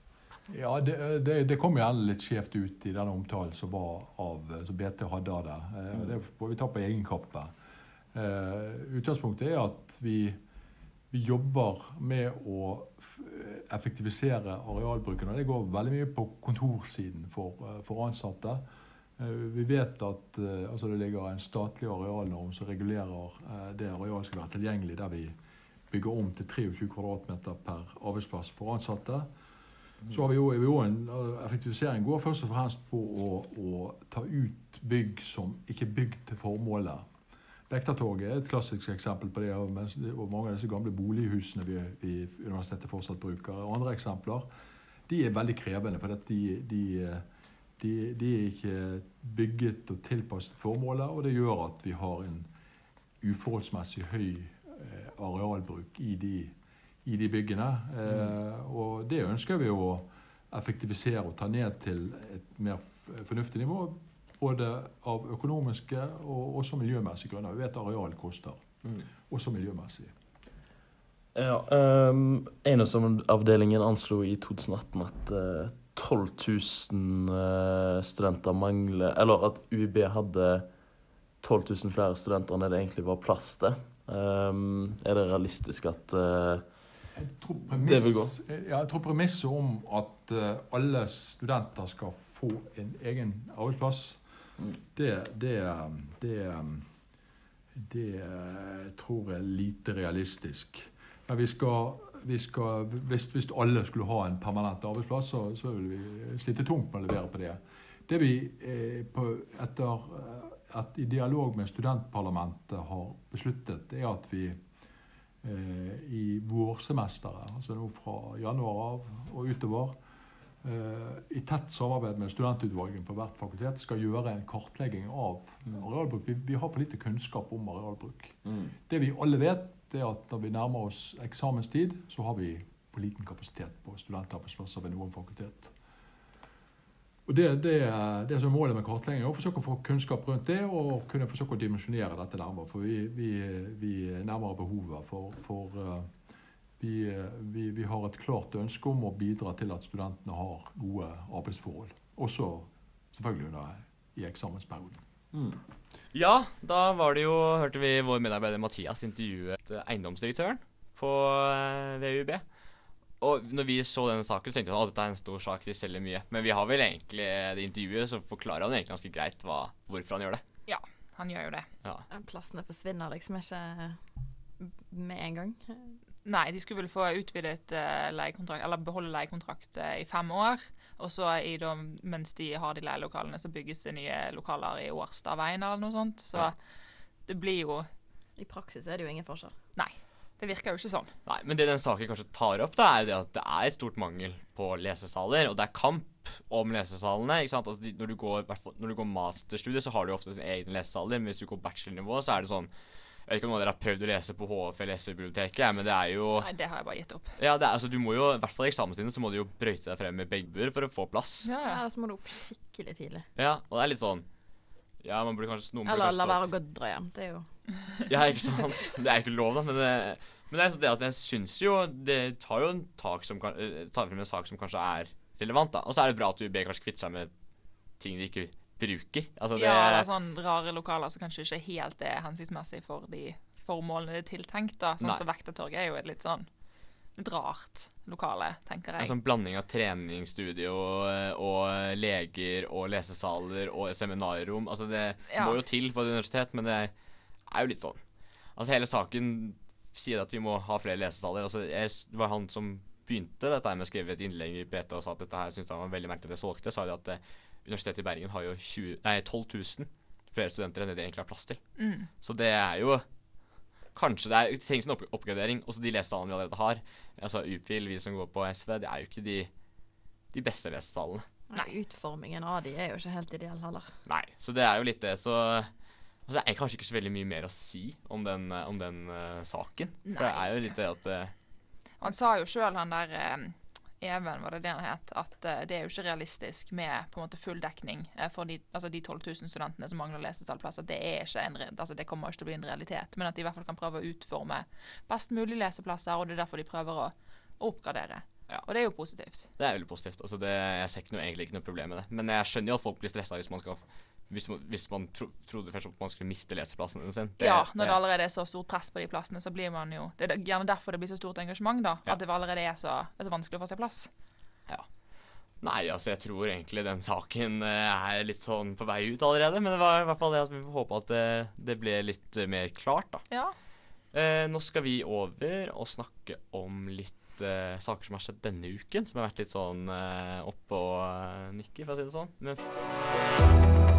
Ja, det, det, det kom gjerne litt skjevt ut i den omtalen som av, som BT hadde av det. Uh, Det får vi ta på egen kappe. Uh, utgangspunktet er at vi, vi jobber med å effektivisere arealbruken. og Det går veldig mye på kontorsiden for, eh, for ansatte. Eh, Vi vet at eh, altså det ligger en statlig arealnorm som regulerer eh, det arealet skal være tilgjengelig, der vi bygger om til 23 kvm per arbeidsplass for ansatte. Så har vi jo, jo en effektivisering går først og fremst på å, å ta ut bygg som ikke er bygd til formålet. Vektertoget er et klassisk eksempel på det, og mange av disse gamle bolighusene vi, vi universitetet fortsatt bruker. Andre eksempler de er veldig krevende, for de, de, de, de er ikke bygget og tilpasset formålet, og det gjør at vi har en uforholdsmessig høy eh, arealbruk i de i de byggene. Eh, og det ønsker vi å effektivisere og ta ned til et mer fornuftig nivå. Både av økonomiske og også miljømessige grunner. Vi vet areal koster. Også miljømessig. Ja, um, Eiendomsavdelingen anslo i 2018 at eh, 12 000 eh, studenter mangler Eller at UiB hadde 12 000 flere studenter enn det egentlig var plass til. Um, er det realistisk at uh, premiss, Det vil gå. Ja, jeg tror premisset om at uh, alle studenter skal få en egen arbeidsplass, Mm. det, det, det, det tror jeg er lite realistisk. Men vi skal, skal hvis, hvis alle skulle ha en permanent arbeidsplass, så, så vil vi slite tungt med å levere på det. Det vi eh, på, etter eh, at i dialog med studentparlamentet har besluttet, er at vi eh, i vårsemesteret, altså nå fra januar av og utover, eh, i tett samarbeid med studentutvalgene på hvert fakultet, skal gjøre en kartlegging av arealbruk. Vi, vi har for lite kunnskap om arealbruk. Det vi alle vet, det at når vi nærmer oss eksamenstid, så har vi for liten kapasitet på studentarbeidsplasser ved noen fakultet. Og Det, det, det som er målet med kartleggingen, er å forsøke å få kunnskap rundt det og kunne forsøke å dimensjonere dette nærmere. For vi, vi, vi er nærmere behovet. For, for eh, vi, vi, vi har et klart ønske om å bidra til at studentene har gode arbeidsforhold. Også selvfølgelig under i eksamensperioden. Ja, da var det jo, hørte vi vår medarbeider Mathias intervjuet eh, eiendomsdirektøren på eh, VUB. Og når vi så denne saken, så tenkte vi at dette er en stor sak, de selger mye. Men vi har vel egentlig det intervjuet, så forklarer han egentlig ganske greit hva, hvorfor han gjør det. Ja, Han gjør jo det. Ja. Plassene forsvinner liksom ikke med en gang. Nei, de skulle vel få utvidet eh, leiekontrakt, eller beholde leiekontrakt eh, i fem år. Og så i da, mens de har de leielokalene, så bygges det nye lokaler i Årstadveien eller noe sånt. Så Ja. det blir jo I praksis er det jo ingen forskjell. Nei. Det virker jo ikke sånn. Nei, men det den saken kanskje tar opp, da, er jo det at det er et stort mangel på lesesaler. Og det er kamp om lesesalene. ikke sant? Altså, når, du går, i når du går masterstudie, så har du ofte sine egne lesesaler. Men hvis du går bachelornivå, så er det sånn Jeg vet ikke om noen av dere har prøvd å lese på HF eller SV-biblioteket, men det er jo Nei, det har jeg bare gitt opp. Ja, det er, altså, du må jo, i hvert fall i eksamenstiden, så må du jo brøyte deg frem med begbuer for å få plass. Ja, ja. Så må du opp skikkelig tidlig. Ja, og det er litt sånn Ja, man burde kanskje noen burde Eller kanskje la være å gå drøyen. Det er jo [laughs] Ja, ikke sant? Det er ikke lov, da, men det, men det er sånn det at jeg syns jo Det tar jo en tak som kan, eh, tar frem en sak som kanskje er relevant, da. Og så er det bra at UB kanskje kvitter seg med ting de ikke bruker. Altså det ja, eller sånn rare lokaler som kanskje ikke helt er hensiktsmessig for de formålene det er tiltenkt. da. Sånn som Vektertorget er jo et litt sånn litt rart lokale, tenker jeg. En sånn blanding av treningsstudio og, og leger og lesesaler og seminarrom. Altså det Ja. må jo til på et universitet, men det er jo litt sånn. Altså hele saken sier at vi må ha flere lesesaler. Altså jeg, det var han som begynte dette med å skrive et innlegg i BT og sa at dette her syntes han var veldig merkelig at det solgte. Sa de at eh, Universitetet i Bergen har jo 20, nei, 12 000 flere studenter enn det de egentlig har plass til. Mm. Så det er jo Kanskje det, er, det trengs en opp oppgradering. Også de lesetallene vi allerede har. Altså UPIL, vi som går på SV, det er jo ikke de, de beste lesetallene. Nei, Utformingen av de er jo ikke helt ideell heller. Nei, så det er jo litt det. Så altså, det er kanskje ikke så veldig mye mer å si om den, om den uh, saken. For det er jo litt det at uh, Han sa jo sjøl, han der eh, Even, var det det han het, at uh, det er jo ikke realistisk med på en måte full dekning uh, for de, altså de 12 000 studentene som mangler lesesallplasser. Det er ikke en, altså det kommer ikke til å bli en realitet, men at de i hvert fall kan prøve å utforme best mulig leseplasser, og det er derfor de prøver å, å oppgradere. Ja. Og det er jo positivt. Det er veldig positivt. Altså, det, jeg ser ikke noe, egentlig ikke noe problem med det. Men jeg skjønner jo at folk blir stressa hvis man skal hvis man, hvis man tro, trodde først at man skulle miste leseplassene sin. Ja, når det det- allerede er så stort press på de plassene, så blir man jo Det er gjerne derfor det blir så stort engasjement, da. Ja. At det allerede er så, er så vanskelig å få seg plass. Ja. Nei, altså jeg tror egentlig den saken eh, er litt sånn på vei ut allerede. Men det var i hvert fall det at vi får håpe at det, det ble litt eh, mer klart, da. Ja. Eh, nå skal vi over og snakke om litt eh, saker som har skjedd denne uken. Som har vært litt sånn eh, oppe og eh, nikke, for å si det sånn. Men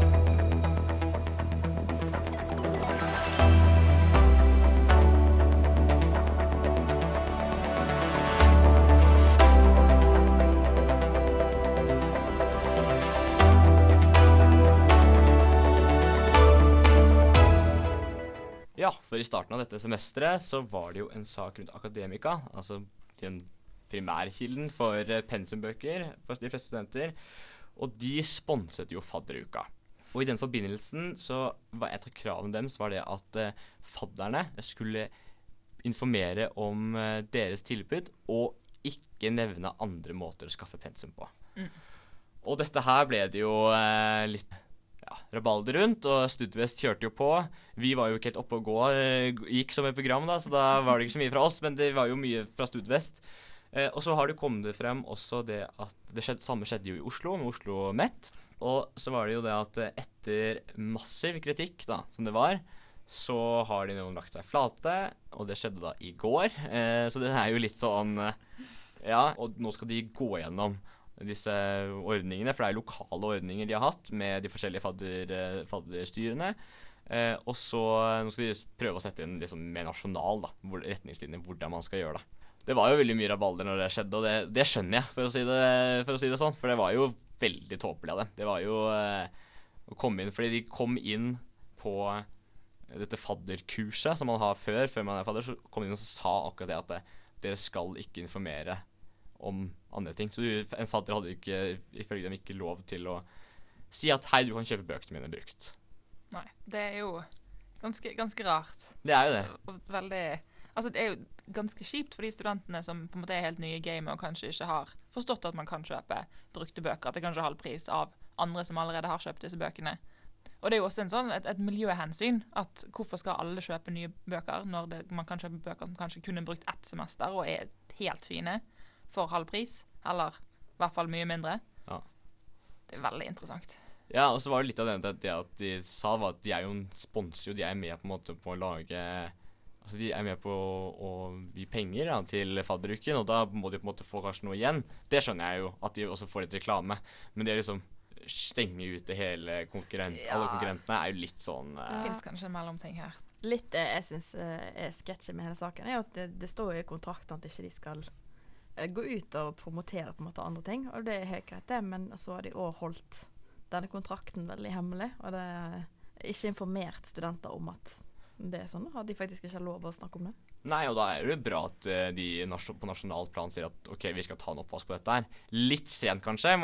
Ja, for i starten av dette semesteret så var det jo en sak rundt Akademika, altså den primærkilden for eh, pensumbøker for de fleste studenter. Og de sponset jo fadderuka. Og i den forbindelsen så var et av kravene deres var det at eh, fadderne skulle informere om eh, deres tilbud og ikke nevne andre måter å skaffe pensum på. Mm. Og dette her ble det jo eh, litt ja, rabalder rundt, og Studvest kjørte jo på. Vi var jo ikke helt oppe å gå, eh, gikk som et program, da, så da var det ikke så mye fra oss, men det var jo mye fra Studvest. Eh, og så har det kommet frem også det at det skjedde, samme skjedde jo i Oslo, med Oslo Met. Og så var det jo det at etter massiv kritikk, da, som det var, så har de noen lagt seg flate, og det skjedde da i går. Eh, så det er jo litt sånn eh, Ja, og nå skal de gå gjennom disse ordningene, for det er jo lokale ordninger de har hatt med de forskjellige fadder, eh, fadderstyrene. Eh, og så nå skal de prøve å sette inn liksom mer nasjonal da, hvor, retningslinjer hvordan man skal gjøre det. Det var jo veldig mye rabalder når det skjedde, og det, det skjønner jeg, for å, si det, for å si det sånn. For det var jo veldig tåpelig av dem. Det var jo eh, å komme inn Fordi de kom inn på dette fadderkurset som man har før, før man er fadder, så kom de inn og sa akkurat det at eh, dere skal ikke informere om andre ting. Så du, en fadder hadde ikke, ifølge dem ikke lov til å si at hei, du kan kjøpe bøkene mine brukt. Nei. Det er jo ganske, ganske rart. Det er jo det. Og veldig Altså, det er jo ganske kjipt for de studentene som på en måte er helt nye i gamet og kanskje ikke har forstått at man kan kjøpe brukte bøker til kanskje halv pris av andre som allerede har kjøpt disse bøkene. Og det er jo også en sånn, et, et miljøhensyn. at Hvorfor skal alle kjøpe nye bøker når det, man kan kjøpe bøker som kanskje kun er brukt ett semester og er helt fine for halv pris? Eller i hvert fall mye mindre. Ja. Det er veldig interessant. Ja, og så var det litt av det, det, det at de sa, var at de er jo en sponser, og de er med på en måte på å lage Altså De er med på å, å gi penger da, til fadderuken, og da må de på en måte få kanskje noe igjen. Det skjønner jeg jo, at de også får litt reklame. Men det å liksom stenge ute hele konkurrent, Ja. alle konkurrentene er jo litt sånn Det eh, fins kanskje en mellomting her. Litt det jeg syns er sketsjen med hele saken, er jo at det, det står jo i kontrakten at ikke de skal eh, gå ut og promotere på en måte andre ting. Og det er helt greit, det, men så har de òg holdt denne kontrakten veldig hemmelig. Og det er ikke informert studenter om at det er sånn, at de faktisk ikke har lov å snakke om det. Nei, og da er det bra at eh, de på nasjonalt plan sier at OK, vi skal ta en oppvask på dette her. Litt sent, kanskje.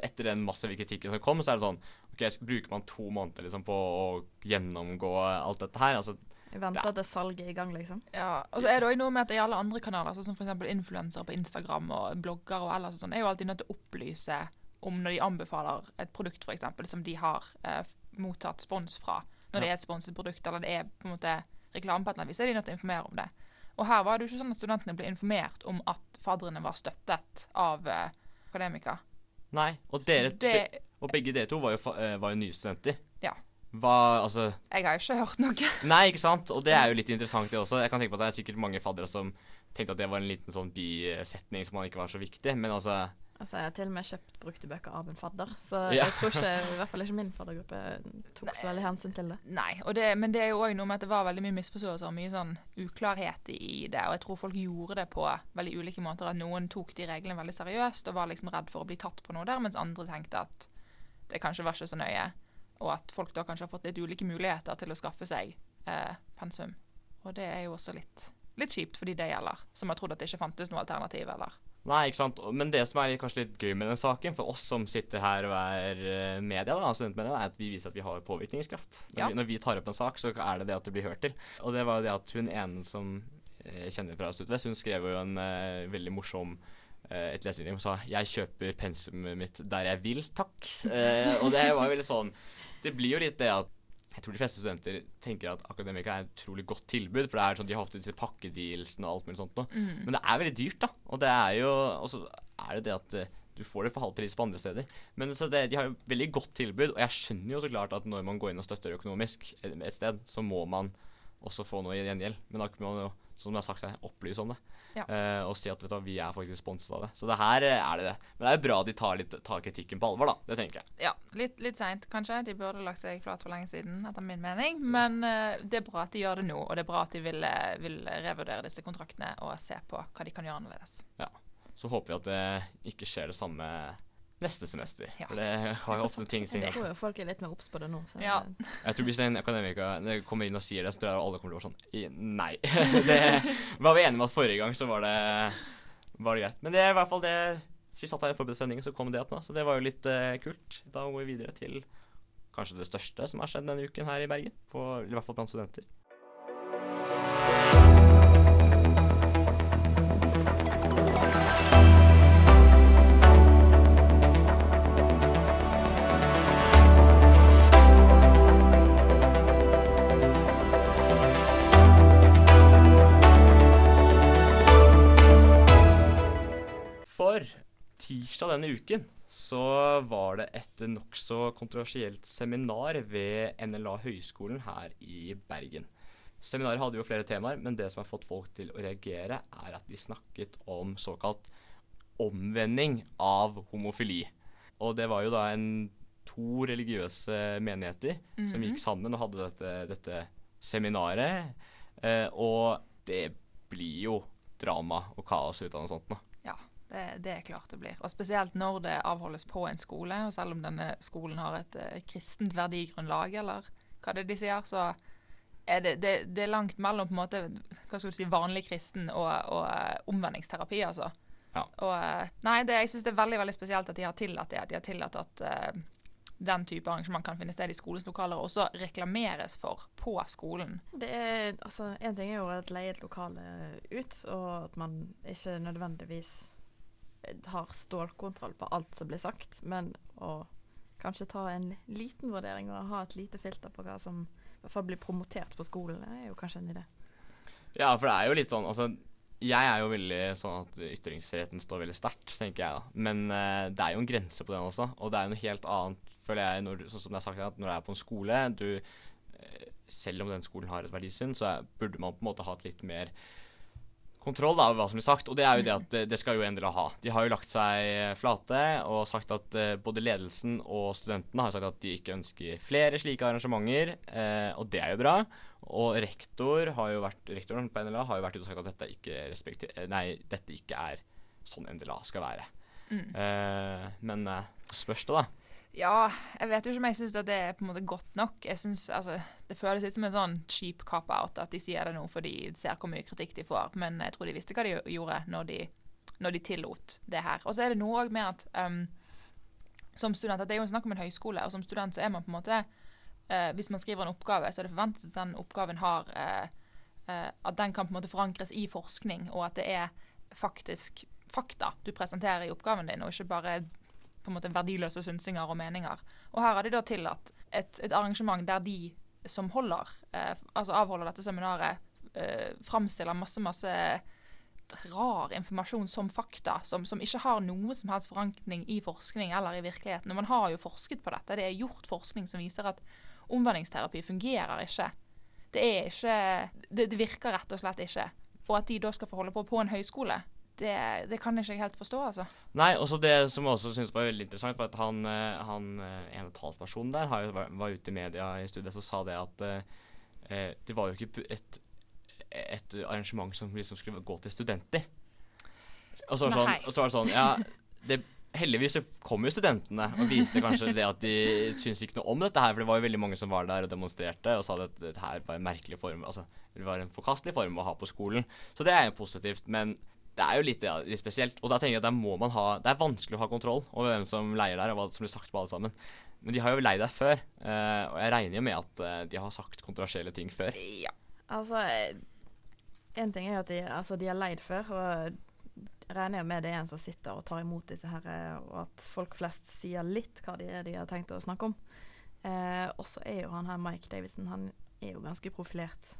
Etter den massive kritikken som kom, så er det sånn OK, bruker man to måneder liksom på å gjennomgå alt dette her? Altså, Vi venter Ja. til salget er i gang, liksom. Ja, og så er det også noe med at i alle andre kanaler, sånn som f.eks. influensere på Instagram og blogger og ellers og sånn, er jo alltid nødt til å opplyse om når de anbefaler et produkt f.eks. som de har eh, mottatt spons fra. Når det er et sponset produkt eller det er på en måte reklame på et eller annet vis, er de nødt til å informere om det. Og her var det jo ikke sånn at studentene ble informert om at fadderne var støttet av eh, akademika. nei. Og, dere, Det, og begge dere to var jo, eh, var jo nye studenter. Ja. Hva Altså jeg har jo ikke hørt noe. [laughs] Nei, ikke sant? Og det er jo litt interessant, det også. Jeg kan tenke på at det er sikkert mange faddere som tenkte at det var en liten sånn bisetning som ikke var så viktig, men altså Altså, Jeg har til og med kjøpt brukte bøker av en fadder, så Ja. jeg tror ikke, i hvert fall ikke min faddergruppe tok så veldig hensyn til det. Nei, og det, men det er jo òg noe med at det var veldig mye misforståelser og mye sånn uklarhet i det. Og jeg tror folk gjorde det på veldig ulike måter. At noen tok de reglene veldig seriøst og var liksom redd for å bli tatt på noe der, mens andre tenkte at det kanskje var ikke så nøye. Og at folk da kanskje har fått litt ulike muligheter til å skaffe seg eh, pensum. Og det er jo også litt, litt kjipt for de det gjelder, som har trodd at det ikke fantes noe alternativ, eller Nei, ikke sant. Men det som er kanskje litt gøy med den saken, for oss som sitter her og er eh, media, da, studentmedia, er at vi viser at vi har påvirkningskraft. Når, Ja. vi, når vi tar opp en sak, så er det det at det blir hørt til. Og det var jo det at hun ene som jeg kjenner fra Studvest, hun skrev jo en eh, veldig morsom eh, et leserinnlegg og sa 'Jeg kjøper pensumet mitt der jeg vil, takk'. [laughs] Eh, og det var jo veldig sånn Det blir jo litt det at jeg tror de fleste studenter tenker at Akademika er et utrolig godt tilbud, for det er sånn de har ofte disse pakkedealsene og alt mulig sånt noe. Mm. Men det er veldig dyrt, da. Og det er jo Og så er det det at eh, du får det for halv pris på andre steder. Men så det, de har jo veldig godt tilbud, og jeg skjønner jo så klart at når man går inn og støtter økonomisk et sted, så må man også få noe i gjengjeld. Men da kan man jo, som jeg har sagt, opplyse om det. Ja. Uh, og si at vet du, vi er faktisk sponset av det. Så det her eh, er det det. Men det er bra de tar, litt, tar kritikken på alvor, da. Det tenker jeg. Ja, litt, litt seint kanskje. De burde lagt seg flat for lenge siden, etter min mening. Men uh, det er bra at de gjør det nå, og det er bra at de vil, vil revurdere disse kontraktene og se på hva de kan gjøre annerledes. Ja. Så håper vi at det ikke skjer det samme neste semester. Ja. For det har jo ofte ting, ting Jeg tror jo folk er litt mer obs på det nå. Så Ja. [laughs] Jeg tror hvis en akademiker kommer inn og sier det, så tror jeg alle kommer til å være sånn Nei. [laughs] [laughs] det var vi enige med at forrige gang så var det, var det greit. Men det er i hvert fall det Vi satt her i forberedt sending, så kom det opp nå. Så det var jo litt uh, kult. Da går vi videre til kanskje det største som har skjedd denne uken her i Bergen. På, I hvert fall blant studenter. For tirsdag denne uken så var det et nokså kontroversielt seminar ved NLA Høgskolen her i Bergen. Seminaret hadde jo flere temaer, men det som har fått folk til å reagere, er at de snakket om såkalt omvending av homofili. Og det var jo da en to religiøse menigheter som Mhm. gikk sammen og hadde dette, dette seminaret. Eh, og det blir jo drama og kaos ut av noe sånt nå. Det, det er klart det blir. Og spesielt når det avholdes på en skole, og selv om denne skolen har et uh, kristent verdigrunnlag, eller hva det er de sier, så er det, det, det er langt mellom på en måte, hva skal du si, vanlig kristen og, og uh, omvendingsterapi, altså. Ja. Og uh, nei, det, jeg syns det er veldig veldig spesielt at de har tillatt det, at de har tillatt at eh, den type arrangement kan finne sted i skolens lokaler, og også reklameres for på skolen. Det er, altså, En ting er jo å leie et lokale ut, og at man ikke nødvendigvis har stålkontroll på alt som blir sagt, men å kanskje ta en liten vurdering og ha et lite filter på hva som i hvert fall blir promotert på skolen, er jo kanskje en idé. Ja, for det er jo litt sånn Altså, jeg er jo veldig sånn at ytringsfriheten står veldig sterkt, tenker jeg da. Men uh, det er jo en grense på den også. Og det er jo noe helt annet, føler jeg, når, sånn som jeg har sagt, at når du er på en skole du, eh, Selv om den skolen har et verdisyn, så burde man på en måte ha et litt mer kontroll da, over hva som blir sagt. Og det er jo det at det, skal jo NDLA ha. De har jo lagt seg flate og sagt at eh, både ledelsen og studentene har sagt at de ikke ønsker flere slike arrangementer, eh, og det er jo bra. Og rektor har jo vært, rektoren på NLA har jo vært ute og sagt at dette ikke, eh, nei, dette ikke er sånn NDLA skal være. Mm. Eh, men eh, spørs det, da. Ja, jeg vet jo ikke om jeg syns det er på en måte godt nok. Jeg synes, altså, Det føles litt som en sånn cheap cop-out at de sier det nå fordi de ser hvor mye kritikk de får. Men jeg tror de visste hva de gjorde når de, når de tillot det her. Og så er det noe òg med at um, som student at Det er jo snakk om en høyskole, og som student så er man på en måte uh, Hvis man skriver en oppgave, så er det forventet at den oppgaven har uh, uh, At den kan på en måte forankres i forskning, og at det er faktisk fakta du presenterer i oppgaven din, og ikke bare på en måte verdiløse synsinger og meninger. Og her har de da tillatt et, et arrangement der de som holder, eh, altså avholder dette seminaret, eh, framstiller masse, masse rar informasjon som fakta, som, som, ikke har noe som helst forankring i forskning eller i virkeligheten. Og man har jo forsket på dette. Det er gjort forskning som viser at omvendingsterapi fungerer ikke. Det ikke Det, det virker rett og slett ikke. Og at de da skal få holde på på en høyskole, det, det, kan jeg ikke helt forstå, altså. Nei, også det som jeg også syns var veldig interessant, var at han, eh, han eh, ene talspersonen der har, var ute i media i studiet og sa det at eh, det var jo ikke et, et arrangement som liksom skulle gå til studenter. Og så var, sånn, og så var det sånn Ja, det, heldigvis så kom jo studentene og viste kanskje det at de syntes ikke noe om dette her, for det var jo veldig mange som var der og demonstrerte og sa at dette her var en merkelig form, altså det var en forkastelig form å ha på skolen. Så det er jo positivt. men det er jo litt, ja, litt, spesielt. Og da tenker jeg at der må man ha Det er vanskelig å ha kontroll over hvem som leier der, og hva som blir sagt på alle sammen. Men de har jo leid der før, uh, og jeg regner jo med at uh, de har sagt kontroversielle ting før. Ja. Altså En ting er at de, altså, de har leid før, og regner jo med det er en som sitter og tar imot disse her, eh, og at folk flest sier litt hva de de har tenkt å snakke om. Uh, og så er jo han her Mike Davidson, han er jo ganske profilert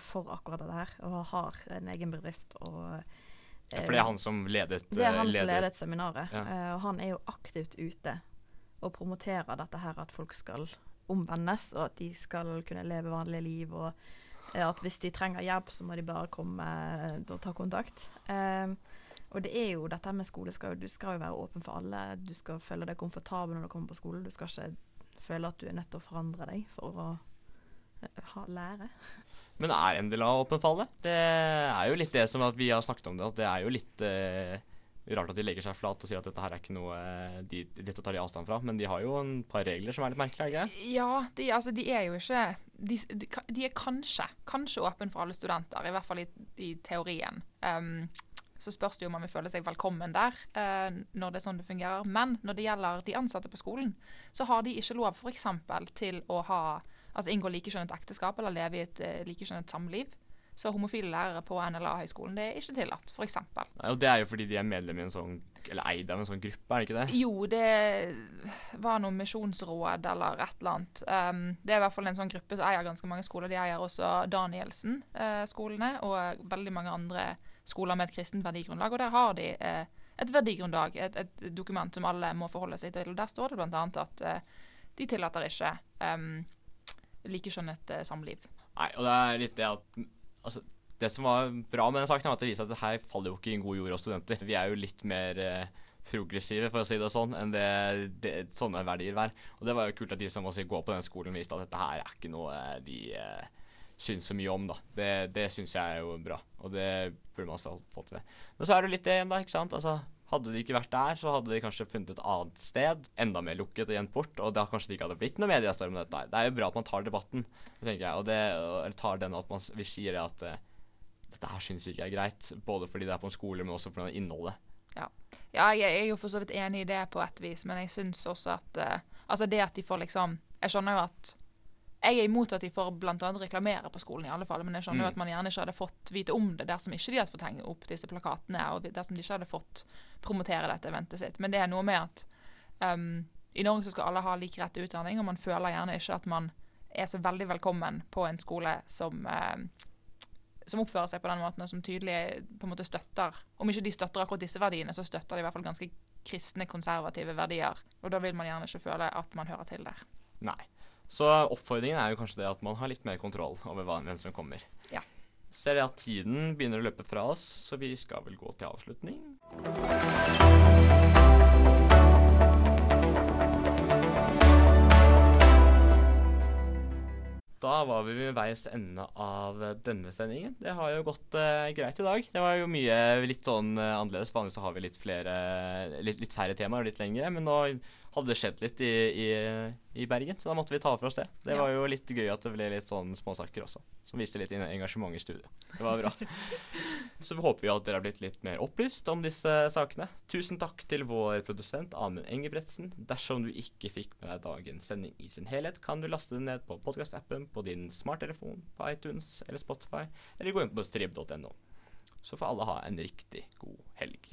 for akkurat dette her, og har en egen bedrift. og ja, For det er han som ledet Det er han som ledet seminaret. Ja. Uh, og han er jo aktivt ute og promoterer dette her at folk skal omvendes, og at de skal kunne leve vanlige liv. Og uh, at hvis de trenger hjelp, så må de bare komme og ta kontakt. og det er jo dette med skole skal, Du skal jo være åpen for alle. Du skal føle deg komfortabel når du kommer på skole. Du skal ikke føle at du er nødt til å forandre deg for å ha, lære. Men er NDLA åpen for alle? Det er jo litt det som vi har snakket om det, at det er jo litt eh, rart at de legger seg flat og sier at dette her er ikke noe eh, de, dette tar de avstand fra. Men de har jo en par regler som er litt merkelige, Ja, de, altså, de er jo ikke de, de, er kanskje kanskje åpen for alle studenter, i hvert fall i, i teorien. Um, så spørs det jo om man vil føle seg velkommen der uh, når det er sånn det fungerer. Men når det gjelder de ansatte på skolen, så har de ikke lov f.eks. til å ha altså inngå likekjønnet ekteskap eller leve i et uh, likekjønnet samliv. Så homofile lærere på NLA-høgskolen det er ikke tillatt, f.eks. Og det er jo fordi de er medlem i en sånn eller eid av en sånn gruppe, er det ikke det? Jo, det var noe misjonsråd eller et eller annet. Um, det er i hvert fall en sånn gruppe som eier ganske mange skoler. De eier også Danielsen-skolene uh, og veldig mange andre skoler med et kristent verdigrunnlag. Og der har de uh, et verdigrunnlag, et, et, dokument som alle må forholde seg til. Der står det bl.a. at uh, de tillater ikke um, likekjønnet skjønnhet samliv. Nei, og det er litt det at altså, Det som var bra med den saken, var at det viser at det her faller jo ikke i en god jord hos studenter. Vi er jo litt mer eh, progressive, for å si det sånn, enn det, det sånne verdier er. Og det var jo kult at de som si, går på den skolen, viste at dette her er ikke noe eh, de eh, syns så mye om, da. Det, det syns jeg er jo bra, og det burde man få til. Men så er det litt det igjen, da, ikke sant. Altså hadde de ikke vært der, så hadde de kanskje funnet et annet sted, enda mer lukket og gjemt bort, og da kanskje det ikke hadde blitt noe mediestorm om dette. Det er jo bra at man tar debatten, tenker jeg, og det, eller tar den at man, vi sier det at uh, dette her syns ikke er greit, både fordi det er på en skole, men også fordi det innholdet. Ja. ja. jeg er jo for så vidt enig i det på et vis, men jeg syns også at uh, Altså det at de får liksom Jeg skjønner jo at jeg er imot at de får bl.a. reklamere på skolen, i alle fall, men jeg skjønner jo mm. at man gjerne ikke hadde fått vite om det dersom ikke de hadde fått henge opp disse plakatene, og dersom de ikke hadde fått promotere dette eventet sitt. Men det er noe med at um, i Norge så skal alle ha lik rett til utdanning, og man føler gjerne ikke at man er så veldig velkommen på en skole som um, som oppfører seg på den måten, og som tydelig på en måte støtter Om ikke de støtter akkurat disse verdiene, så støtter de i hvert fall ganske kristne, konservative verdier. Og da vil man gjerne ikke føle at man hører til der. Nei. Så oppfordringen er jo kanskje det at man har litt mer kontroll over hvem som kommer. Ja. ser jeg at tiden begynner å løpe fra oss, så vi skal vel gå til avslutning. Da var vi ved veis ende av denne sendingen. Det har jo gått uh, greit i dag. Det var jo mye litt sånn uh, annerledes. Vanligvis så har vi litt flere litt, litt færre temaer og litt lengre. Men nå hadde det skjedd litt i, i, i Bergen, så da måtte vi ta for oss det. Det Ja. var jo litt gøy at det ble litt sånn småsaker også, som viste litt engasjement i studiet. Det var bra. [laughs] så vi håper vi at dere har blitt litt mer opplyst om disse sakene. Tusen takk til vår produsent Amund Engebretsen. Dersom du ikke fikk med deg dagens sending i sin helhet, kan du laste den ned på podkastappen på din smarttelefon, på iTunes eller Spotify, eller gå inn på strib.no. Så får alle ha en riktig god helg.